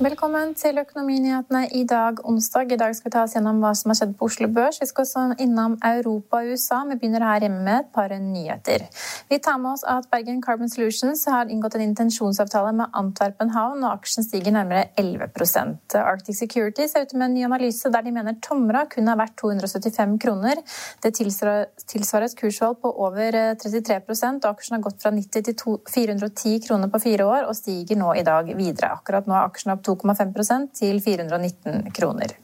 Velkommen til Økonominyhetene i dag, onsdag. I dag skal vi ta oss gjennom hva som har skjedd på Oslo Børs. Vi skal også innom Europa og USA. Vi begynner her hjemme med et par nyheter. Vi tar med oss at Bergen Carbon Solutions har inngått en intensjonsavtale med Antwerpen havn, og aksjen stiger nærmere 11% Arctic Security ser ut med en ny analyse der de mener Tomra kun er verdt 275 kroner. Det tilsvarer et kursvalg på over 33 og aksjen har gått fra 90 til 410 kroner på fire år og stiger nå i dag videre. Akkurat nå er aksjen opp 2,5% til 419 kroner.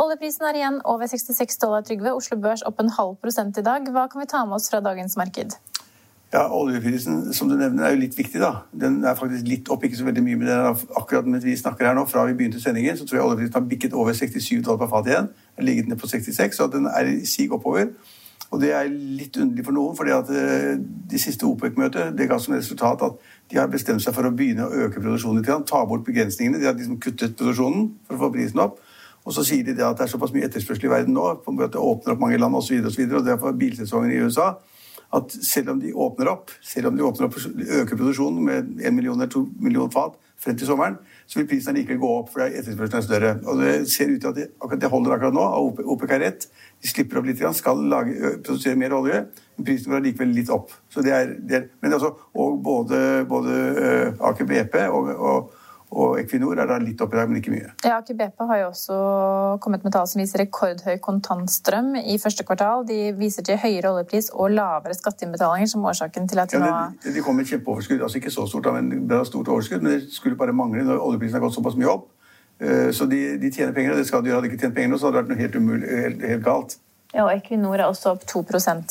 Oljeprisen er igjen over 66 dollar, Trygve. Oslo Børs opp en halv prosent i dag. Hva kan vi ta med oss fra dagens marked? Ja, Oljeprisen som du nevner, er jo litt viktig. da. Den er faktisk litt opp, ikke så veldig mye, men den akkurat mens vi snakker her nå, fra vi begynte sendingen, så tror jeg oljeprisen har bikket over 67 dollar per fat igjen. Den ligget ned på 66, så den er i sig oppover. Og det er litt underlig for noen, fordi at eh, de siste OPEC-møtet det ga som resultat at de har bestemt seg for å begynne å øke produksjonen litt, ta bort begrensningene. De har liksom kuttet produksjonen for å få prisen opp. Og så sier de det at det er såpass mye etterspørsel i verden nå, at det åpner opp mange land osv., og, så videre, og derfor bilsesongen i USA at selv om de åpner opp, selv om de åpner opp, øker produksjonen med 1 million eller 2 millioner fat frem til sommeren, så vil prisen likevel gå opp, fordi etterspørselen er større. Og Det ser ut til at det, akkurat det holder akkurat nå. OPEC har rett. De slipper opp litt, skal lage, produsere mer olje, men prisen går likevel litt opp. Så det er, det er, men altså, og både, både Aker BP og, og og Equinor er da litt oppi der, men ikke mye. Ja, Aker BP har jo også kommet med tall som viser rekordhøy kontantstrøm i første kvartal. De viser til høyere oljepris og lavere skatteinnbetalinger som årsaken til at de nå ja, De, det kom med et kjempeoverskudd. Altså ikke så stort, men det var stort overskudd, men det skulle bare mangle når oljeprisen har gått såpass mye opp. Eh, så de, de tjener penger, og det skal de gjøre. Hadde de ikke tjent penger nå, så hadde det vært noe helt, umulig, helt, helt galt. Ja, og Equinor er også opp 2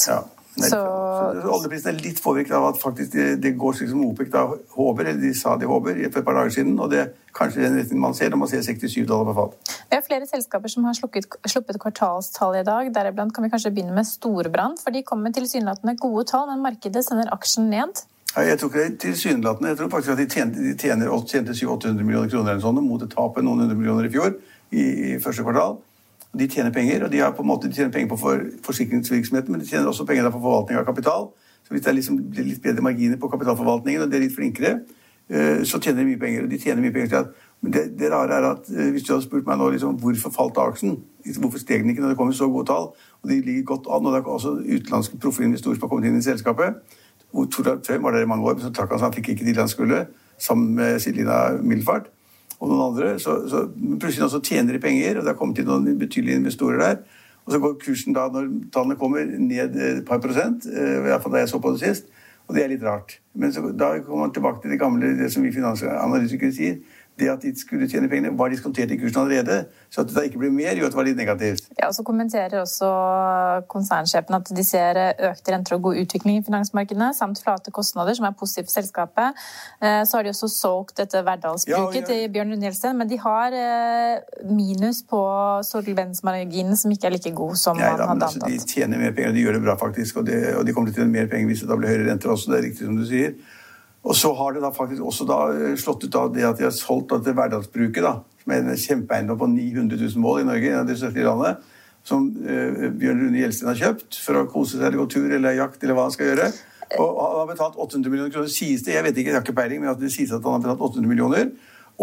ja. Nei, så... så oljeprisen er litt påvirket av at faktisk det, det går slik som OPEC da håper, eller de sa de håper for et par dager siden. Og det er kanskje den retningen man ser når man ser 67 dollar per fat. Vi har flere selskaper som har slukket, sluppet kvartalstall i dag. Deriblant kan vi kanskje begynne med Storbrann, for de kommer med tilsynelatende gode tall, men markedet sender aksjen ned. Ja, jeg tror ikke det er tilsynelatende. Jeg tror faktisk at de tjente, de tjente 700-800 millioner kroner eller sånn, mot et tap på noen hundre millioner i fjor i, i første kvartal. De tjener penger, og de, på måte, de tjener penger på for, forsikringsvirksomheten, men de tjener også penger på forvaltning av kapital. Så hvis det er liksom, blir litt bedre marginer på kapitalforvaltningen, og de er litt flinkere, eh, så tjener de mye penger. Og de tjener mye penger men det, det, rare er at eh, hvis du hadde spurt meg nå liksom, hvorfor falt aksjen, liksom, hvorfor steg den ikke når det kommer så gode tall, og de ligger godt an, og det er også utenlandske profilinvestorer som har kommet inn i selskapet hvor Toralf Trøim var der i mange år, men så trakk han seg, han fikk ikke de han skulle, sammen med Silina Milfart og noen andre. Så, så plutselig også tjener de penger, og det har kommet inn noen betydelige investorer der. Og så går kursen da, når tallene kommer, ned et par prosent. Eh, i hvert fall da jeg så på det sist. Og det er litt rart. Men så, da kommer man tilbake til det gamle, det som vi finansanalytikere sier det at de skulle tjene pengene, var diskontert i kursen allerede. Så at det da ikke ble mer, gjorde at det var litt negativt. Ja, og Så kommenterer også konsernsjefen at de ser økte renter og god utvikling i finansmarkedene, samt flate kostnader, som er positivt for selskapet. Eh, så har de også solgt dette Verdalsbruket ja, ja. til Bjørn Lund Gjelsten, men de har eh, minus på solvensmarginen, som ikke er like god som Nei, man hadde antatt. Altså, de tjener mer penger, de gjør det bra faktisk, og, de, og de kommer til å tjene mer penger hvis det da blir høyere renter også, det er riktig som du sier. Og så har det da faktisk også da eh, slått ut av det at de har solgt dette hverdagsbruket, da, er en kjempeeiendom på 900 000 mål i Norge, en av de største i landet, som uh, Bjørn Rune Gjelsten har kjøpt for å kose seg eller gå tur eller jakt eller hva han skal gjøre. Og han har betalt 800 millioner kroner, sies det. Jeg vet ikke, jeg har ikke peiling, men det sies at han har betalt 800 millioner.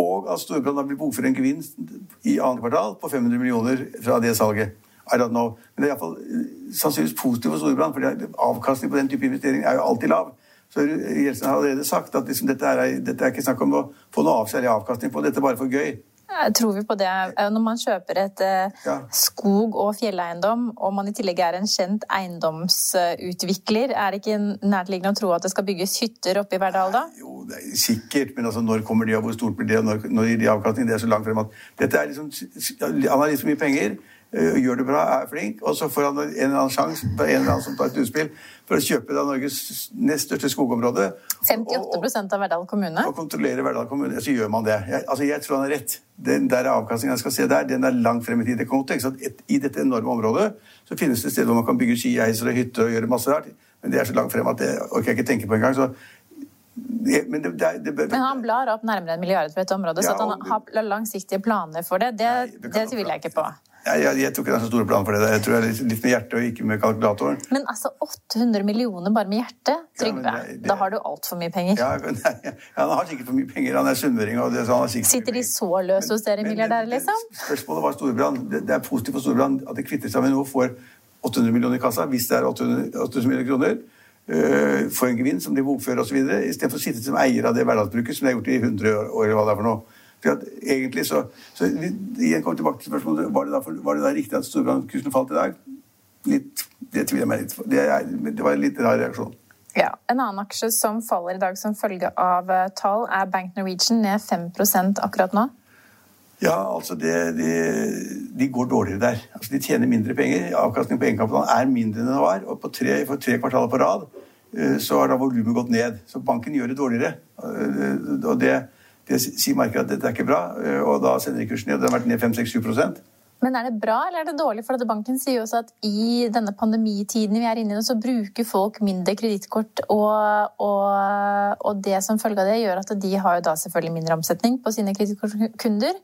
Og at Storbrann har blitt bokført en gevinst i annet kvartal på 500 millioner fra det salget. I don't know. Men det er iallfall eh, sannsynligvis positivt for Storbrann, for avkastning på den type investering er jo alltid lav. Så Jeltsin har allerede sagt at liksom, dette, er, dette, er, ikke snakk om å få noe avskjærlig avkastning på, dette er bare for gøy. Jeg Tror vi på det? Når man kjøper et eh, ja. skog- og fjelleiendom, og man i tillegg er en kjent eiendomsutvikler, er det ikke nærliggende å tro at det skal bygges hytter oppe i Verdal da? Jo, det er sikkert, men altså, når kommer de, og hvor stort blir det, og når, når gir de avkastning? Det er så langt frem at dette er liksom Han har liksom mye penger. Eh, gjør det bra, er flink, og så får han en eller annen sjanse en eller annen som tar et utspill for å kjøpe da Norges nest største skogområde. 58 og, og, av Verdal kommune? Og kontrollere Verdal kommune. Så gjør man det. Jeg, altså, jeg tror han har rett. Den der avkastningen jeg skal se der, den er langt frem i tid. Det kan tenkes at et, I dette enorme området så finnes det steder hvor man kan bygge skieiser og hytter og gjøre masse rart, men det er så langt frem at det orker jeg ikke tenke på engang. Så men, det, det, det, men, han blar opp nærmere en milliard på dette området, ja, så at han har langsiktige planer for det, det, nei, det tviler jeg ikke på. Ja, jeg, jeg tror ikke det er så store planer for det. Jeg tror det er litt, med hjertet og ikke med kalkulatoren. Men altså 800 millioner bare med hjertet? Trygve, Ja, det- det- da har du altfor mye penger. Ja, nei, ja, han har sikkert for mye penger. Han er sunnmøring. Sitter de så løs hos dere milliardærer, liksom? Spørsmålet var Storbrann. Det, det er positivt for Storbrann at de kvitter seg med noe, får 800 millioner i kassa, hvis det er 800, 800 millioner kroner. øh, får en gevinst som de bokfører osv. Istedenfor å sitte som eier av det hverdagsbruket som de har gjort i 100 år. eller hva det er for noe. For egentlig så, så Igjen kommer tilbake til spørsmålet var det da, for, var det da riktig at Storebrand-kursen falt i dag. Litt, Det tviler jeg meg litt på. Det, det var en litt rar reaksjon. Ja. En annen aksje som faller i dag som følge av eh, tall, er Bank Norwegian, ned 5% akkurat nå. Ja, altså det, de, de går dårligere der. Altså De tjener mindre penger. Avkastningen på egenkapitalen er mindre enn den var. Og på tre, for tre kvartaler på rad eh, så har da volumet gått ned. Så banken gjør det dårligere. Eh, Og det, det sier markedet at dette er ikke bra, eh, og da sender de kursen ned. Den har vært ned 5-6-7 Men er det bra eller er det dårlig? For banken sier jo også at i denne pandemitiden vi er inne i så bruker folk mindre kredittkort, og, og, og det som følge av det gjør at de har jo da selvfølgelig mindre omsetning på sine kredittkortkunder.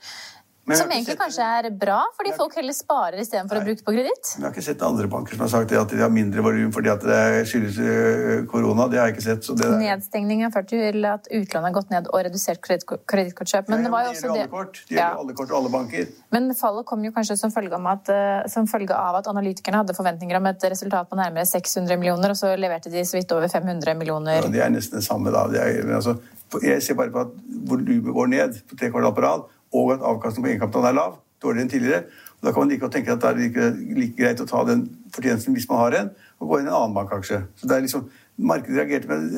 Men Som egentlig sett- kanskje er bra, fordi folk heller sparer istedenfor å bruke på kreditt. Vi jeg har ikke sett andre banker som har sagt at de har mindre volum fordi det skyldes eh, korona. Det har jeg ikke sett. Så det der- Nedstengning har ført til at utlånet har gått ned og redusert kredittkort- kredittkort-kjøp. Men Ja, det var jo også det kort. Det gjelder Ja. alle kort og alle banker. Men fallet kom jo kanskje som følge, at, eh, som følge av at analytikerne hadde forventninger om et resultat på nærmere 600 millioner, og så leverte de så vidt over 500 millioner. Ja, det er nesten det samme, da. Er, altså, jeg ser bare på at volumet går ned på tre kvartal på rad, og at avkastningen på egenkapitalen er lav. Dårligere enn tidligere. Og da kan man like godt tenke at det er like, like greit å ta den fortjenesten hvis man har en, og gå inn i en annen bankaksje. Så det er liksom, Markedet reagerte med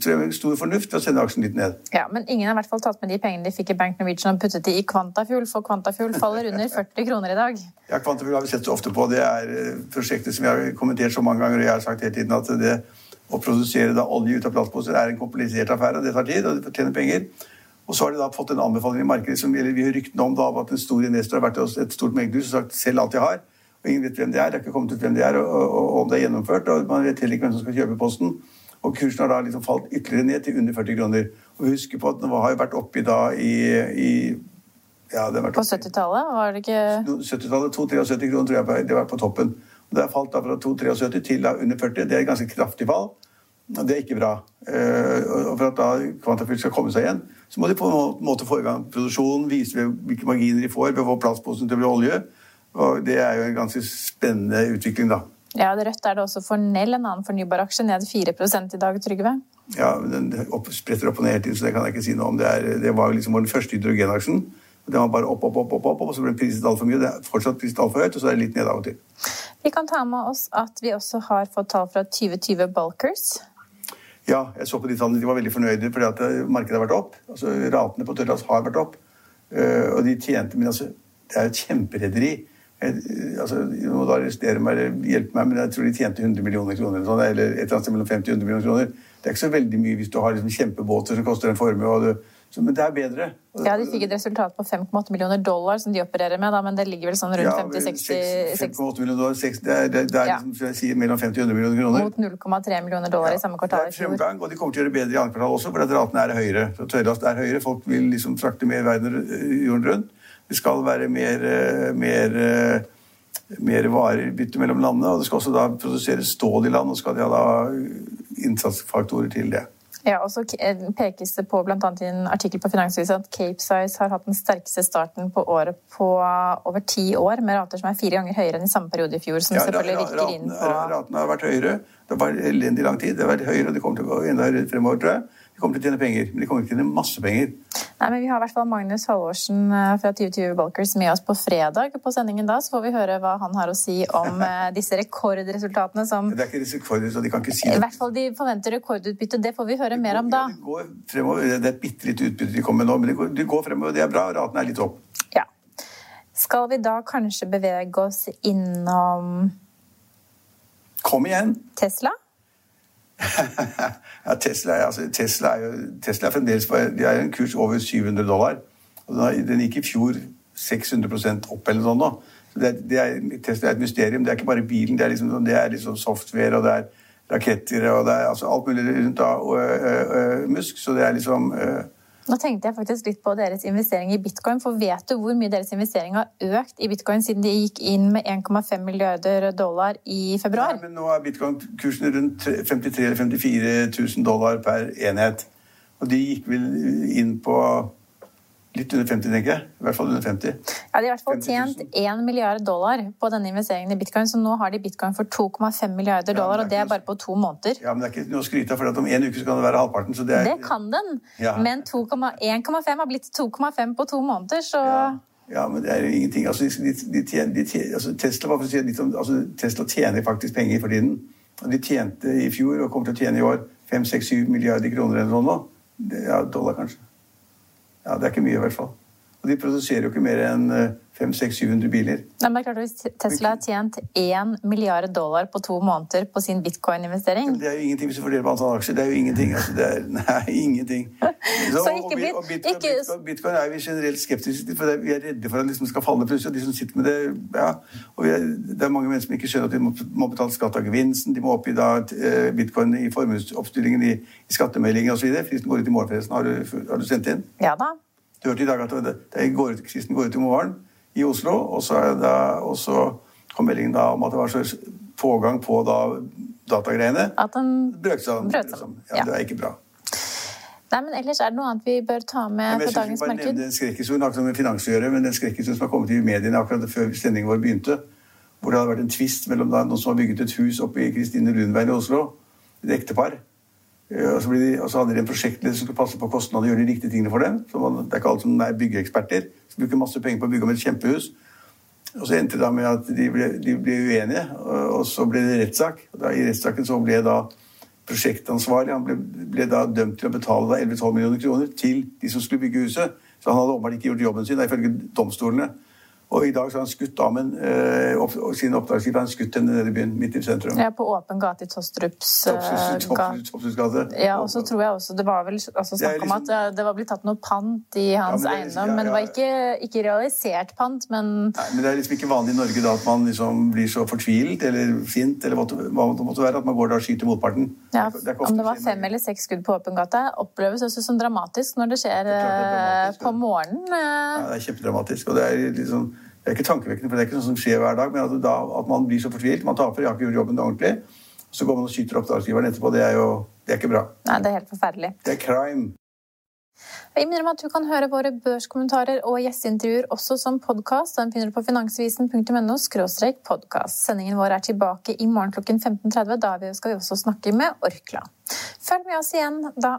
tror jeg, med stor fornuft ved å sende aksjen litt ned. Ja, Men ingen har i hvert fall tatt med de pengene de fikk i Bank Norwegian og puttet de i Quantafuel, for Quantafuel faller under 40 kroner i dag. Ja, Kvantafuel har vi sett så ofte på. Det er eh, prosjektet som vi har kommentert så mange ganger, og jeg har sagt hele tiden at det å produsere da olje ut av plastposer er en komplisert affære. Det tar tid, og det fortjener penger. Og så har de da fått en anbefaling i markedet som eller vi har ryktene om da, at en stor investor har vært hos et stort meglerhus og sagt selv alt jeg har. Og ingen vet hvem det er. Det har ikke kommet ut hvem det er, og, og, og om det er gjennomført. Og man vet heller ikke hvem som skal kjøpe posten. Og kursen har da liksom falt ytterligere ned til under 40 kroner. Og vi husker på at den har jo vært oppi da i, i ja, det har vært På 70-tallet var det ikke 70-tallet, 273 kroner tror jeg det var på toppen. Og det har falt da fra 273 til da under 40. Det er et ganske kraftig fall. Og det er ikke bra. Eh, Og for at da Kvantafylt skal komme seg igjen, så må de på en måte få i gang produksjonen, vise hvilke marginer de får ved å få plastposen til å bli olje. Og det er jo en ganske spennende utvikling, da. Ja, det Rødt er det også for Nell, en annen fornybar aksje, ned 4 i dag, Trygve. Ja, Den opp, spretter opp og ned hele tiden, så det kan jeg ikke si noe om. Det, er, det var jo liksom den første hydrogenaksjen. Den var bare opp, opp, opp, opp, opp, og så ble den priset altfor mye. Det er fortsatt priset altfor høyt, og så er det litt ned av og til. Vi kan ta med oss at vi også har fått tall fra 2020 Bulkers. Ja, jeg så på de tallene. De var veldig fornøyde fordi at eh, markedet har vært opp. Altså, Ratene på tørrlast har vært opp. Eh, og de tjente Men altså, det er jo et kjemperederi. Eh, altså, du må arrestere meg eller hjelpe meg, men jeg tror de tjente 100 millioner kroner. Eller, sånn, eller et eller annet sted mellom 50 og 100 millioner kroner. Det er ikke så veldig mye hvis du har liksom kjempebåter som koster en formue. og du- så- Men det er bedre. Ja, De fikk et resultat på 5,8 millioner dollar, som de opererer med, da, men det ligger vel sånn rundt 50-60 5,8 millioner dollar. seks- Det er, det er, det er Ja. liksom, jeg sier, mellom 50 og 100 millioner kroner. mot 0,3 millioner dollar i samme kvartal Det er fremgang, og de kommer til å gjøre bedre i andre kvartal også, for at ratene er høyere. Så tørrlast er høyere. Folk vil liksom frakte mer verden eh, jorden rundt. Det skal være mer, mer, mer, eh, mer varebytte mellom landene, og det skal også da produseres stål i land, og skal de ha da innsatsfaktorer til det. Ja, og så pekes det på annet i en artikkel på Finansavisen at Cape Size har hatt den sterkeste starten på året på over ti år, med rater som er fire ganger høyere enn i samme periode i fjor, som Ja, selvfølgelig virker virker inn på ratene har vært høyere. Det var elendig lang tid. Det har vært høyere, og de kommer til å gå enda høyere fremover, tror jeg. De kommer til å tjene penger, men de kommer til å tjene masse penger. Nei, men Vi har i hvert fall Magnus Halvorsen eh, fra 2020 Bulkers med oss på fredag på sendingen da, så får vi høre hva han har å si om eh, disse rekordresultatene som Det er ikke rekordere, så de kan ikke si det. I hvert fall de forventer rekordutbytte. Det får vi høre mer om da. Ja, Det går fremover. Det er et bitte lite utbytte de kommer med nå, men det går, det går fremover. Det er bra. Raten er litt opp. Ja. Skal vi da kanskje bevege oss innom Kom igjen! Tesla? Ja, Tesla, er- altså, Tesla, er jo, Tesla er fremdeles på de har en kurs over 700 dollar. Og den, gikk i fjor 600% opp eller sånn nå. Så det, er- det er, Tesla er et mysterium. Det er ikke bare bilen, det er liksom, det er liksom software og det er raketter og det er altså alt mulig rundt da, og, ø, ø, Musk. Så det er liksom ø, Nå tenkte jeg faktisk litt på deres investering i bitcoin, for vet du hvor mye deres investering har økt i bitcoin siden de gikk inn med 1,5 milliarder dollar i februar? Nei, men nå er bitcoin-kursen rundt 53 eller 54 000 dollar per enhet. Og de gikk vel inn på Litt under 50, tenker jeg. I hvert fall under 50. Ja, De har i hvert fall tjent 1 milliard dollar på denne investeringen i bitcoin, så nå har de bitcoin for 2,5 milliarder dollar, ja, og det er bare på to måneder. Ja, Men det er ikke noe å skryte av, for om en uke så kan det være halvparten. Så det, er... det kan den, ja. men 1,5 har blitt 2,5 på to måneder, så ja. ja. men det er jo ingenting. Altså, de, de tjener, de tjener, altså, Tesla, si, altså, Tesla tjener faktisk penger for tiden. De tjente i fjor og kommer til å tjene i år 5-6-7 milliarder kroner eller noe. Ja, dollar, kanskje. Ja, Det er ikke mye, i hvert fall. Og de produserer jo ikke mer enn 500-700 eh, biler. Nei, men det klart Hvis Tesla har tjent 1 milliard dollar på to måneder på sin bitcoin-investering Det er jo ingenting hvis du fordeler på antall aksjer. Det er jo ingenting. Altså, det er, nei, ingenting. Så, Så ikke og, og bitcoin, ikke... bitcoin, bitcoin, er vi generelt skeptiske til, for vi er redde for at det liksom skal falle plutselig. Og de som sitter med det, ja, og er, det er mange mennesker som ikke skjønner at de må, må betale skatt av gevinsten. De må oppgi da eh, bitcoin i formuesoppstillingen i, i skattemeldingen osv. Fristen går ut i morgen, forresten. Har har du sendt inn? Ja da. Du hørte i dag at det, det går ut, Kristen går ut i morgen i Oslo, og så, det, og så kom meldingen da om at det var så pågang på da datagreiene. At den brøt sammen. Liksom. Ja, ja, Det er ikke bra. Nei, men ellers Er det noe annet vi bør ta med på dagens marked? Jeg Den skrekkhistorien noe med finans å gjøre, men den skrekkhistorien som har kommet i mediene akkurat før sendingen vår begynte, hvor det hadde vært en tvist mellom da, noen som har bygget et hus oppe i Kristine Lundveien i Oslo, et ektepar, og så, de, og så, hadde de en prosjektleder som skulle passe på kostnadene og gjøre de riktige tingene for dem. Man, det er ikke alle som er byggeeksperter. Som bruker masse penger på å bygge om et kjempehus. Og så endte det med at de ble, de ble uenige, og, og, så ble det rettssak. I rettssaken så ble da prosjektansvarlig han ble, ble da dømt til å betale 11-12 millioner kroner til de som skulle bygge huset. Så han hadde åpenbart ikke gjort jobben sin, ifølge domstolene. Og i dag så har han skutt damen eh, opp, sin oppdragsgiver han skutt henne nede i byen, midt i sentrum. Ja, På åpen gate i Tostrups uh, gate. Ja, og så tror jeg også det var vel altså, snakk om liksom, at det var blitt tatt noe pant i hans ja, men det, eiendom. Ja, ja, men det var ikke, ikke, realisert pant, men Nei, Men det er liksom ikke vanlig i Norge da at man liksom blir så fortvilt eller sint eller hva det måtte være, at man går da og skyter motparten. Ja, det det Om det var fem eller seks skudd på åpen gate, oppleves også som dramatisk når det skjer det eh, på morgenen. Ja, det er kjempedramatisk. og det er liksom det er ikke tankevekkende, for det er ikke sånn som skjer hver dag, men at, da, at man blir så fortvilt. Man taper, jeg har ikke gjort jobben ordentlig. Så går man og skyter oppdragsgiveren etterpå. Det er jo det er ikke bra. Nei, det er helt forferdelig. Det er crime. Jeg minner om at du kan høre våre børskommentarer og gjesteintervjuer også som podkast. Den finner du på finansvisen.no podkast. Sendingen vår er tilbake i morgen klokken 15.30. Da skal vi også snakke med Orkla. Følg med oss igjen da.